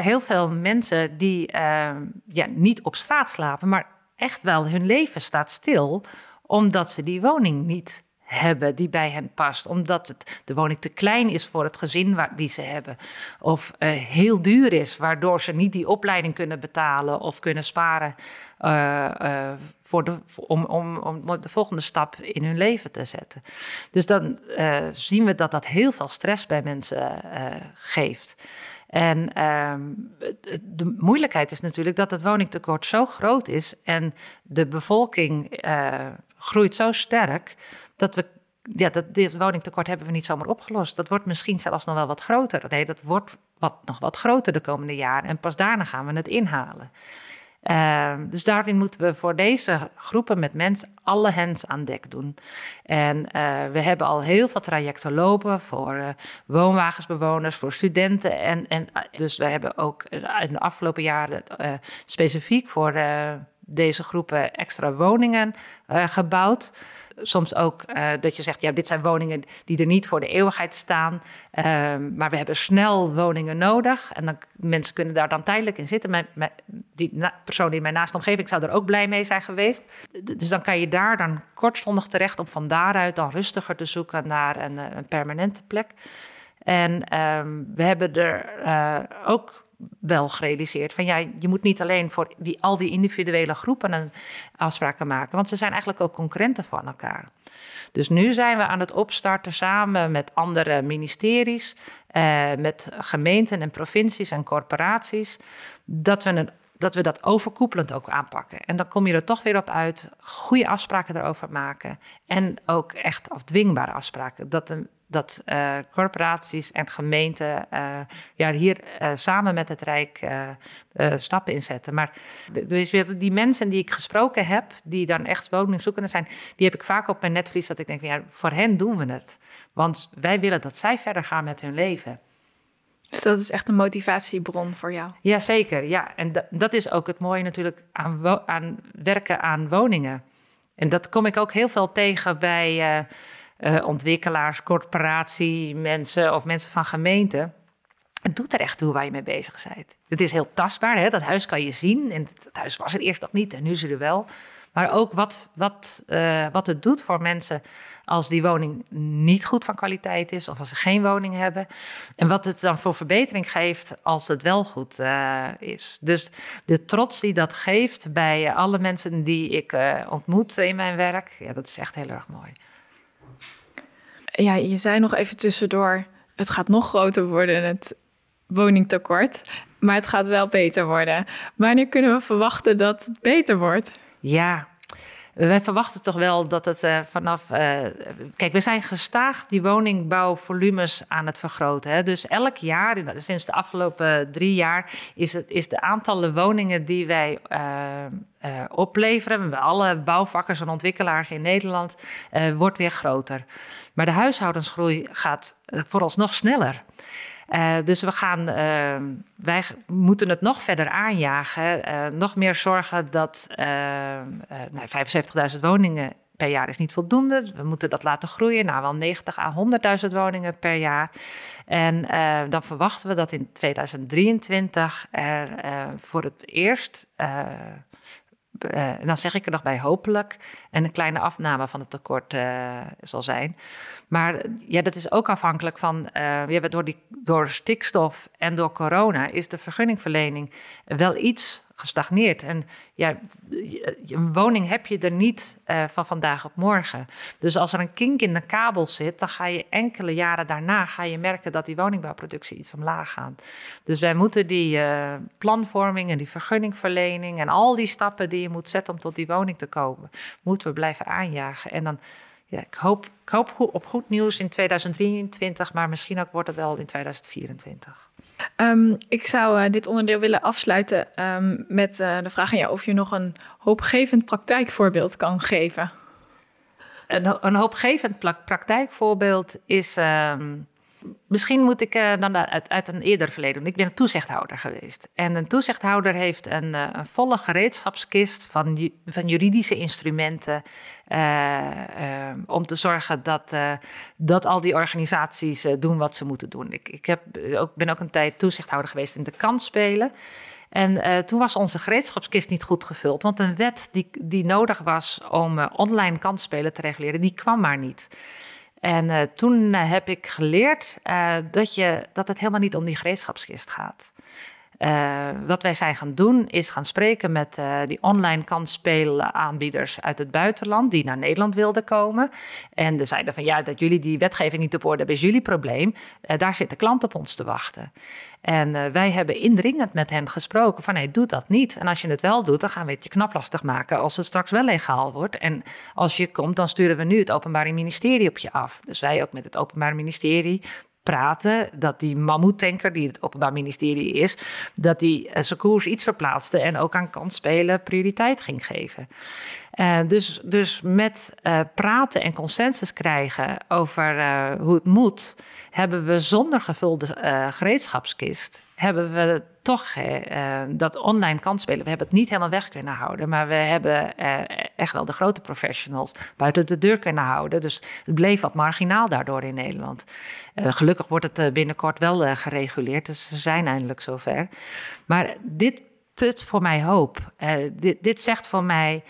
heel veel mensen die ehm, ja, niet op straat slapen, maar echt wel hun leven staat stil omdat ze die woning niet hebben die bij hen past. Omdat het, de woning te klein is voor het gezin waar, die ze hebben. Of uh, heel duur is, waardoor ze niet die opleiding kunnen betalen of kunnen sparen uh, uh, voor de, om, om, om de volgende stap in hun leven te zetten. Dus dan zien we dat dat heel veel stress bij mensen geeft. En ehm, de moeilijkheid is natuurlijk dat het woningtekort zo groot is en de bevolking groeit zo sterk dat we ja, dat, dit woningtekort hebben we niet zomaar opgelost. Dat wordt misschien zelfs nog wel wat groter. Nee, dat wordt wat, nog wat groter de komende jaren. En pas daarna gaan we het inhalen. Uh, dus daarin moeten we voor deze groepen met mensen alle hens aan dek doen. En uh, we hebben al heel veel trajecten lopen voor uh, woonwagensbewoners, voor studenten. En, en dus we hebben ook in de afgelopen jaren specifiek voor deze groepen extra woningen gebouwd soms ook uh, dat je zegt, ja, dit zijn woningen die er niet voor de eeuwigheid staan. Uh, maar we hebben snel woningen nodig. En dan, mensen kunnen daar dan tijdelijk in zitten. Mijn, die persoon in mijn naaste omgeving zou er ook blij mee zijn geweest. Dus dan kan je daar dan kortstondig terecht om van daaruit dan rustiger te zoeken naar een, eh, een permanente plek. En um, we hebben er uh, ook wel gerealiseerd van ja, je moet niet alleen voor die, al die individuele groepen een afspraken maken, want ze zijn eigenlijk ook concurrenten van elkaar. Dus nu zijn we aan het opstarten samen met andere ministeries, eh, met gemeenten en provincies en corporaties, dat we, een, dat we dat overkoepelend ook aanpakken. En dan kom je er toch weer op uit, goede afspraken erover maken en ook echt afdwingbare afspraken. Dat de dat uh, corporaties en gemeenten uh, ja, hier uh, samen met het Rijk stappen inzetten. Maar dus die mensen die ik gesproken heb, die dan echt woningzoekenden zijn, die heb ik vaak op mijn netvlies dat ik denk, ja, voor hen doen we het. Want wij willen dat zij verder gaan met hun leven. Dus dat is echt een motivatiebron voor jou? Jazeker, ja. En dat is ook het mooie natuurlijk aan, aan werken aan woningen. En dat kom ik ook heel veel tegen bij uh, ontwikkelaars, corporatie, mensen of mensen van gemeenten. Het doet er echt toe waar je mee bezig bent. Het is heel tastbaar, hè? dat huis kan je zien. En het huis was er eerst nog niet en nu is er wel. Maar ook wat, wat, uh, wat het doet voor mensen als die woning niet goed van kwaliteit is of als ze geen woning hebben. En wat het dan voor verbetering geeft als het wel goed uh, is. Dus de trots die dat geeft bij alle mensen die ik ontmoet in mijn werk, ja, dat is echt heel erg mooi ja, je zei nog even tussendoor, het gaat nog groter worden, het woningtekort. Maar het gaat wel beter worden. Wanneer kunnen we verwachten dat het beter wordt? Ja, wij verwachten toch wel dat het uh, vanaf. Uh, kijk, we zijn gestaag die woningbouwvolumes aan het vergroten. Hè. Dus elk jaar, sinds de afgelopen drie jaar, is, het, is de aantallen woningen die wij uh, opleveren. Bij alle bouwvakkers en ontwikkelaars in Nederland wordt weer groter. Maar de huishoudensgroei gaat vooralsnog sneller. Uh, dus we gaan, uh, wij moeten het nog verder aanjagen. Nog meer zorgen dat nou, 75.000 woningen per jaar is niet voldoende. We moeten dat laten groeien naar wel 90 à 100.000 woningen per jaar. En dan verwachten we dat in 2023 er voor het eerst dan zeg ik er nog bij hopelijk, en een kleine afname van het tekort uh, zal zijn. Maar ja, dat is ook afhankelijk van, uh, door, die, door stikstof en door corona is de vergunningverlening wel iets gestagneerd. En ja, een woning heb je er niet uh, van vandaag op morgen. Dus als er een kink in de kabel zit, dan ga je enkele jaren daarna ga je merken dat die woningbouwproductie iets omlaag gaat. Dus wij moeten die uh, planvorming en die vergunningverlening en al die stappen die je moet zetten om tot die woning te komen, moeten we blijven aanjagen. En dan ja, ik hoop, ik hoop op goed nieuws in 2023, maar misschien ook wordt het wel in 2024. Um, ik zou uh, dit onderdeel willen afsluiten um, met uh, de vraag aan jou of je nog een hoopgevend praktijkvoorbeeld kan geven. Een, een hoopgevend praktijkvoorbeeld is um, misschien moet ik uh, dan uit, uit, een eerder verleden doen. Ik ben een toezichthouder geweest. En een toezichthouder heeft een, uh, een volle gereedschapskist van, van juridische instrumenten. Uh, om te zorgen dat, dat al die organisaties doen wat ze moeten doen. Ik, ik heb ook, ben ook een tijd toezichthouder geweest in de kansspelen. En toen was onze gereedschapskist niet goed gevuld. Want een wet die, die nodig was om online kansspelen te reguleren, die kwam maar niet. En uh, toen uh, heb ik geleerd uh, dat, je, dat het helemaal niet om die gereedschapskist gaat. Wat wij zijn gaan doen is gaan spreken met die online kansspelaanbieders uit het buitenland die naar Nederland wilden komen. En ze zeiden van ja, dat jullie die wetgeving niet op orde hebben is jullie probleem. daar zit de klant op ons te wachten. En wij hebben indringend met hen gesproken van nee, doe dat niet. En als je het wel doet, dan gaan we het je knap lastig maken als het straks wel legaal wordt. En als je komt, dan sturen we nu het Openbaar Ministerie op je af. Dus wij ook met het Openbaar Ministerie praten dat die mammoetanker, die het Openbaar Ministerie is, dat die uh, zijn koers iets verplaatste en ook aan kansspelen prioriteit ging geven. Uh, dus, dus met uh, praten en consensus krijgen over hoe het moet, hebben we zonder gevulde gereedschapskist, hebben we toch dat online kansspelen, we hebben het niet helemaal weg kunnen houden, maar we hebben echt wel de grote professionals buiten de deur kunnen houden. Dus het bleef wat marginaal daardoor in Nederland. Gelukkig wordt het binnenkort wel gereguleerd, dus ze zijn eindelijk zover. Maar dit put voor mij hoop. Dit, zegt voor mij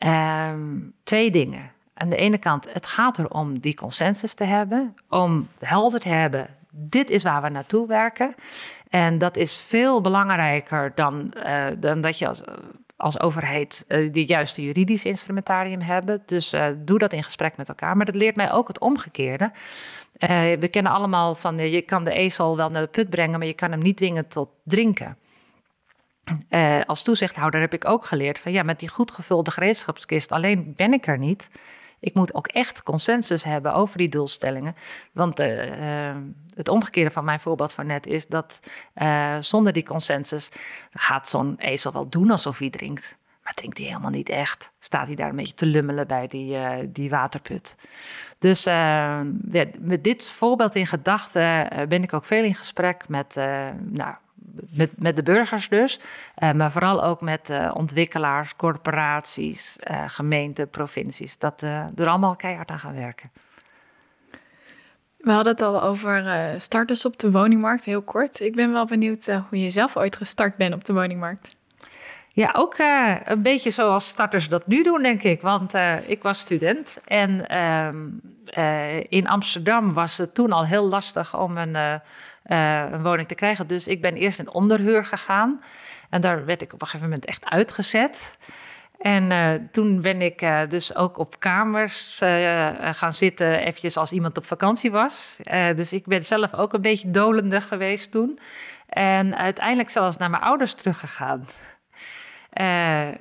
ehm, twee dingen. Aan de ene kant, het gaat erom die consensus te hebben, om helder te hebben, dit is waar we naartoe werken. En dat is veel belangrijker dan, dan dat je als, als overheid uh, juiste juridische instrumentarium hebben. Dus uh, doe dat in gesprek met elkaar. Maar dat leert mij ook het omgekeerde. We kennen allemaal van je kan de ezel wel naar de put brengen, maar je kan hem niet dwingen tot drinken. Als toezichthouder heb ik ook geleerd van ja, met die goed gevulde gereedschapskist alleen ben ik er niet. Ik moet ook echt consensus hebben over die doelstellingen. Want uh, het omgekeerde van mijn voorbeeld van net is dat zonder die consensus gaat zo'n ezel wel doen alsof hij drinkt. Maar drinkt hij helemaal niet echt. Staat hij daar een beetje te lummelen bij die, die waterput. Dus met dit voorbeeld in gedachten ben ik ook veel in gesprek met nou, met, met de burgers dus, uh, maar vooral ook met uh, ontwikkelaars, corporaties, uh, gemeenten, provincies. Dat er allemaal keihard aan gaan werken. We hadden het al over starters op de woningmarkt, heel kort. Ik ben wel benieuwd hoe je zelf ooit gestart bent op de woningmarkt. Ja, ook een beetje zoals starters dat nu doen, denk ik. Want ik was student en ehm, in Amsterdam was het toen al heel lastig om een uh, een woning te krijgen. Dus ik ben eerst in onderhuur gegaan. En daar werd ik op een gegeven moment echt uitgezet. En uh, toen ben ik uh, dus ook op kamers gaan zitten, eventjes als iemand op vakantie was. dus ik ben zelf ook een beetje dolende geweest toen. En uiteindelijk zelfs naar mijn ouders teruggegaan.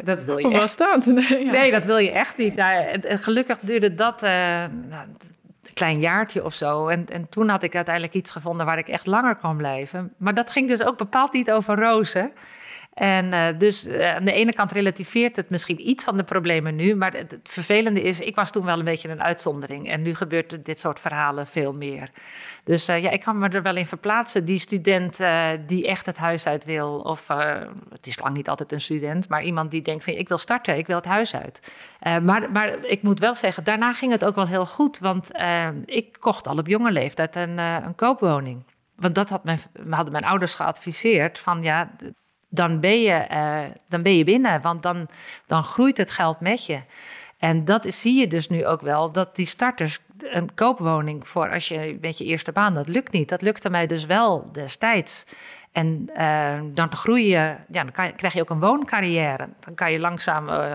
dat wil je Hoe was dat? Nee, ja. nee, dat wil je echt niet. Nou, gelukkig duurde dat nou, klein jaartje of zo. En, en toen had ik uiteindelijk iets gevonden waar ik echt langer kon blijven. Maar dat ging dus ook bepaald niet over rozen. En uh, dus uh, aan de ene kant relativeert het misschien iets van de problemen nu. Maar het, vervelende is, ik was toen wel een beetje een uitzondering. En nu gebeurt dit soort verhalen veel meer. Dus uh, ja, ik kan me er wel in verplaatsen. Die student die echt het huis uit wil. Of het is lang niet altijd een student. Maar iemand die denkt van ik wil starten, ik wil het huis uit. maar, maar ik moet wel zeggen, daarna ging het ook wel heel goed. Want ik kocht al op jonge leeftijd een, een koopwoning. Want dat had mijn, hadden mijn ouders geadviseerd. Van ja, dan ben je, uh, dan ben je binnen. Want dan, dan groeit het geld met je. En dat is, zie je dus nu ook wel, dat die starters een koopwoning voor als je met je eerste baan, dat lukt niet. Dat lukte mij dus wel destijds. En uh, dan groei je, ja, dan krijg je ook een wooncarrière. Dan kan je langzaam uh,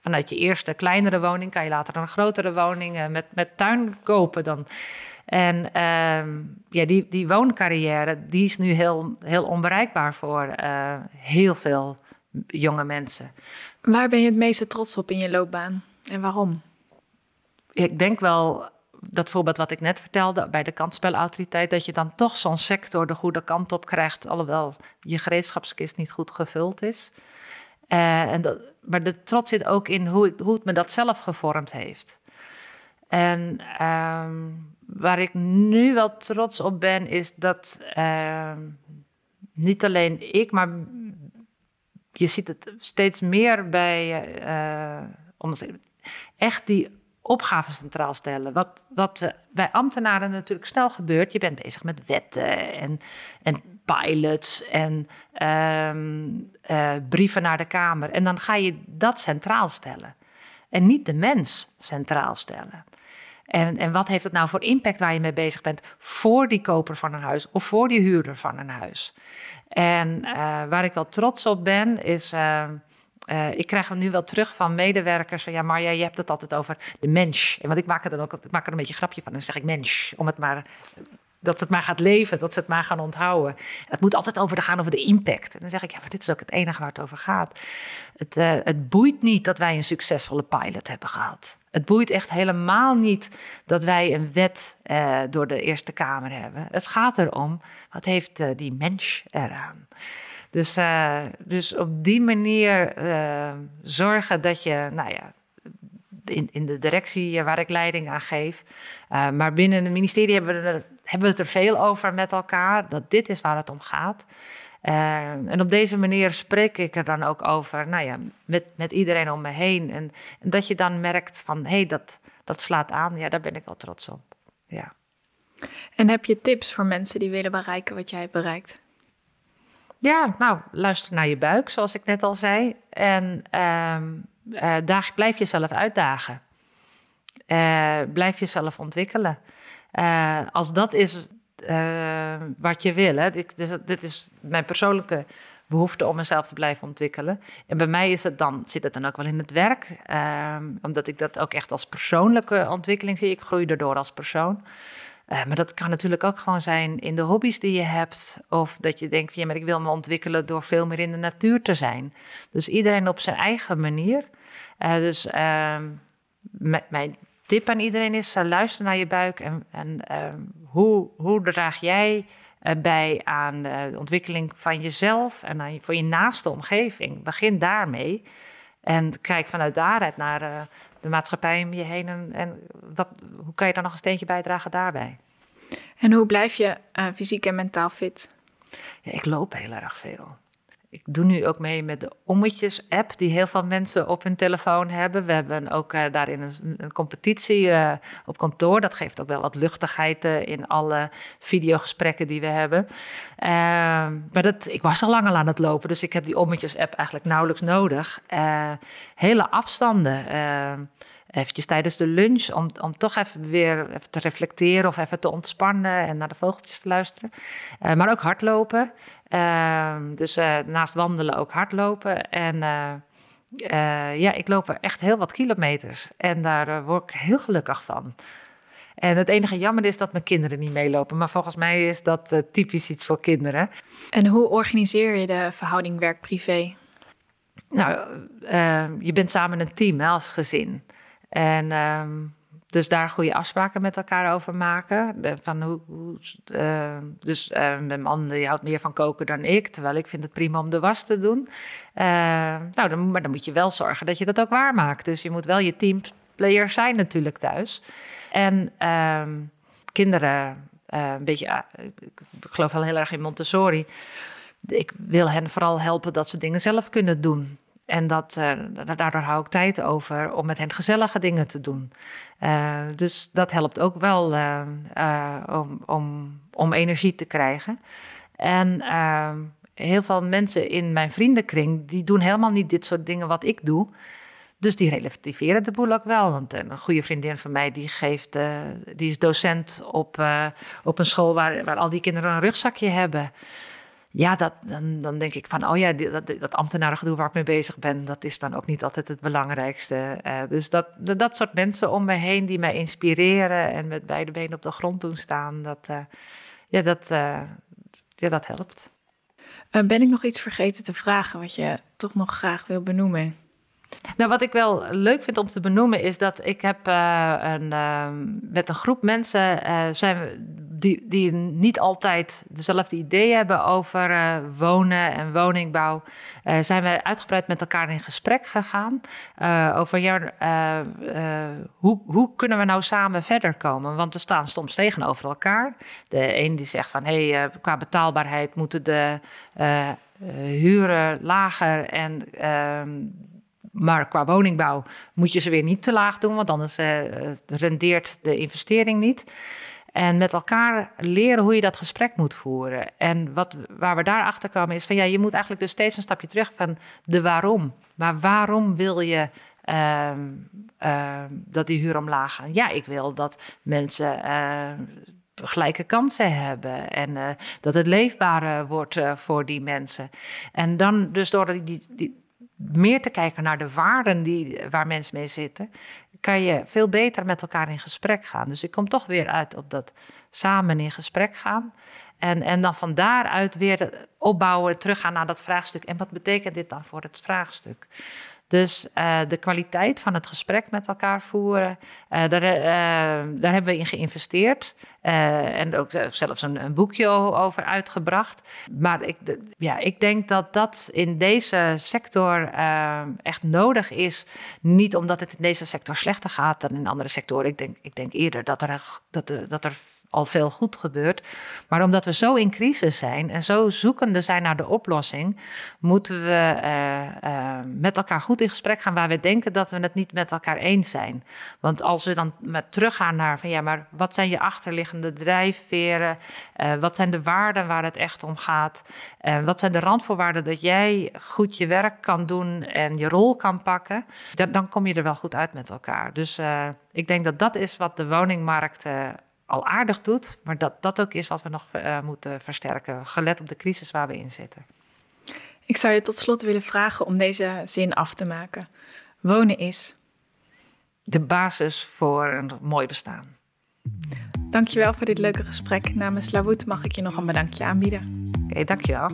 vanuit je eerste kleinere woning, kan je later een grotere woning met, met tuin kopen. Dan, en uh, ja, die, die wooncarrière, die is nu heel, heel onbereikbaar voor uh, heel veel jonge mensen. Waar ben je het meeste trots op in je loopbaan en waarom? Ik denk wel dat voorbeeld wat ik net vertelde bij de kansspelautoriteit, dat je dan toch zo'n sector de goede kant op krijgt, alhoewel je gereedschapskist niet goed gevuld is. Uh, en dat, maar de trots zit ook in hoe, hoe het me dat zelf gevormd heeft. En um, waar ik nu wel trots op ben, is dat ehm, niet alleen ik, maar je ziet het steeds meer bij, uh, echt die opgaven centraal stellen. Wat, wat bij ambtenaren natuurlijk snel gebeurt, je bent bezig met wetten en, en pilots en ehm, eh, brieven naar de Kamer. En dan ga je dat centraal stellen. En niet de mens centraal stellen. En, en wat heeft het nou voor impact waar je mee bezig bent voor die koper van een huis of voor die huurder van een huis? En uh, waar ik wel trots op ben, is. Uh, uh, ik krijg het nu wel terug van medewerkers van ja, Marja, je hebt het altijd over de mens. En want ik maak er dan ook ik maak er een beetje een grapje van. Dan zeg ik mens, om het maar dat het maar gaat leven, dat ze het maar gaan onthouden. Het moet altijd over gaan over de impact. En dan zeg ik, ja, maar dit is ook het enige waar het over gaat. Het, uh, het boeit niet dat wij een succesvolle pilot hebben gehad. Het boeit echt helemaal niet dat wij een wet uh, door de Eerste Kamer hebben. Het gaat erom, wat heeft uh, die mens eraan? Dus, dus op die manier zorgen dat je, nou ja, in, in de directie waar ik leiding aan geef. maar binnen het ministerie hebben we er hebben we het er veel over met elkaar, dat dit is waar het om gaat. Uh, en op deze manier spreek ik er dan ook over, nou ja, met, met iedereen om me heen. En, en dat je dan merkt van, hé, hey, dat, dat slaat aan. Ja, daar ben ik wel trots op. Ja. En heb je tips voor mensen die willen bereiken wat jij hebt bereikt? Ja, nou, luister naar je buik, zoals ik net al zei. En uh, uh, daar blijf jezelf uitdagen. Uh, blijf jezelf ontwikkelen. Uh, als dat is wat je wil, hè, dit, dus, dit is mijn persoonlijke behoefte om mezelf te blijven ontwikkelen. En bij mij is het dan, zit het dan ook wel in het werk, omdat ik dat ook echt als persoonlijke ontwikkeling zie. Ik groei erdoor als persoon. Uh, maar dat kan natuurlijk ook gewoon zijn in de hobby's die je hebt. Of dat je denkt, ja, maar ik wil me ontwikkelen door veel meer in de natuur te zijn. Dus iedereen op zijn eigen manier. Uh, dus ehm, mijn tip aan iedereen is: uh, luister naar je buik en, en uh, hoe, hoe draag jij bij aan de ontwikkeling van jezelf en aan, voor je naaste omgeving? Begin daarmee en kijk vanuit daaruit naar eh, de maatschappij om je heen en, en wat, hoe kan je dan nog een steentje bijdragen daarbij? En hoe blijf je fysiek en mentaal fit? Ja, ik loop heel erg veel ik doe nu ook mee met de Ommetjes-app, die heel veel mensen op hun telefoon hebben. We hebben ook uh, daarin een, een competitie uh, op kantoor. Dat geeft ook wel wat luchtigheid uh, in alle videogesprekken die we hebben. Ehm, maar dat, ik was al lang al aan het lopen, dus ik heb die Ommetjes-app eigenlijk nauwelijks nodig. hele afstanden ehm, eventjes tijdens de lunch om, om toch even weer even te reflecteren of even te ontspannen en naar de vogeltjes te luisteren. Uh, maar ook hardlopen. Uh, dus uh, naast wandelen ook hardlopen. En ja, ik loop echt heel wat kilometers en daar word ik heel gelukkig van. En het enige jammer is dat mijn kinderen niet meelopen. Maar volgens mij is dat typisch iets voor kinderen. En hoe organiseer je de verhouding werk-privé? Nou, je bent samen een team hè, als gezin. En um, dus daar goede afspraken met elkaar over maken. Van hoe, hoe uh, dus uh, mijn man die houdt meer van koken dan ik, terwijl ik vind het prima om de was te doen. Nou, dan, maar dan moet je wel zorgen dat je dat ook waarmaakt. Dus je moet wel je teamplayer zijn natuurlijk thuis. En ehm, kinderen, eh, een beetje, ik geloof wel heel erg in Montessori. Ik wil hen vooral helpen dat ze dingen zelf kunnen doen. En dat, uh, daardoor hou ik tijd over om met hen gezellige dingen te doen. Uh, dus dat helpt ook wel uh, om, om, om energie te krijgen. En ehm, heel veel mensen in mijn vriendenkring, die doen helemaal niet dit soort dingen wat ik doe. Dus die relativeren de boel ook wel. Want een goede vriendin van mij, die, geeft, die is docent op, op een school waar, waar al die kinderen een rugzakje hebben. Ja, dat, dan, dan denk ik van, oh ja, dat, dat ambtenarengedoe waar ik mee bezig ben, dat is dan ook niet altijd het belangrijkste. Uh, dus dat, dat soort mensen om me heen die mij inspireren en met beide benen op de grond doen staan, dat, uh, ja, dat, uh, ja, dat helpt. ben ik nog iets vergeten te vragen wat je toch nog graag wil benoemen? Nou, wat ik wel leuk vind om te benoemen is dat ik heb een, met een groep mensen zijn we die, die niet altijd dezelfde ideeën hebben over uh, wonen en woningbouw, uh, zijn we uitgebreid met elkaar in gesprek gegaan uh, over hoe, hoe kunnen we nou samen verder komen? Want we staan soms tegenover elkaar. De een die zegt van hé, hey, qua betaalbaarheid moeten de huren lager en ehm, maar qua woningbouw moet je ze weer niet te laag doen, want anders rendeert de investering niet. En met elkaar leren hoe je dat gesprek moet voeren. En wat, waar we daarachter kwamen is van ja, je moet eigenlijk dus steeds een stapje terug van de waarom. Maar waarom wil je uh, uh, dat die huur omlaag gaat? Ja, ik wil dat mensen uh, gelijke kansen hebben en uh, dat het leefbaar wordt uh, voor die mensen. En dan dus door die, die, meer te kijken naar de waarden die, waar mensen mee zitten, kan je veel beter met elkaar in gesprek gaan. Dus ik kom toch weer uit op dat samen in gesprek gaan. En, en dan van daaruit weer opbouwen, teruggaan naar dat vraagstuk. En wat betekent dit dan voor het vraagstuk? Dus uh, de kwaliteit van het gesprek met elkaar voeren, uh, daar, uh, daar, hebben we in geïnvesteerd. en ook zelfs een, een, boekje over uitgebracht. Maar ik, ja, ik denk dat dat in deze sector echt nodig is. Niet omdat het in deze sector slechter gaat dan in andere sectoren. Ik denk, ik denk eerder dat er, dat er, dat er al veel goed gebeurt. Maar omdat we zo in crisis zijn en zo zoekende zijn naar de oplossing, moeten we uh, uh, met elkaar goed in gesprek gaan waar we denken dat we het niet met elkaar eens zijn. Want als we dan met teruggaan naar van ja, maar wat zijn je achterliggende drijfveren? Uh, wat zijn de waarden waar het echt om gaat? wat zijn de randvoorwaarden dat jij goed je werk kan doen en je rol kan pakken? dan kom je er wel goed uit met elkaar. Dus ik denk dat dat is wat de woningmarkt al aardig doet, maar dat dat ook is wat we nog uh, moeten versterken, gelet op de crisis waar we in zitten. Ik zou je tot slot willen vragen om deze zin af te maken. Wonen is. De basis voor een mooi bestaan. Dankjewel voor dit leuke gesprek. Namens Lawoet mag ik je nog een bedankje aanbieden. Oké, okay, dankjewel.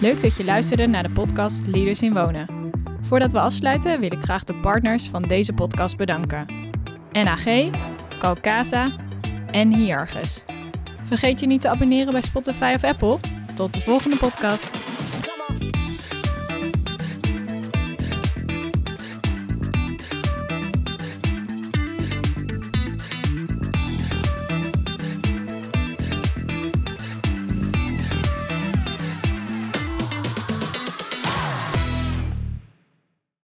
Leuk dat je luisterde naar de podcast Leaders in Wonen. Voordat we afsluiten wil ik graag de partners van deze podcast bedanken. NAG, Calcasa en Hiargus. Vergeet je niet te abonneren bij Spotify of Apple. Tot de volgende podcast.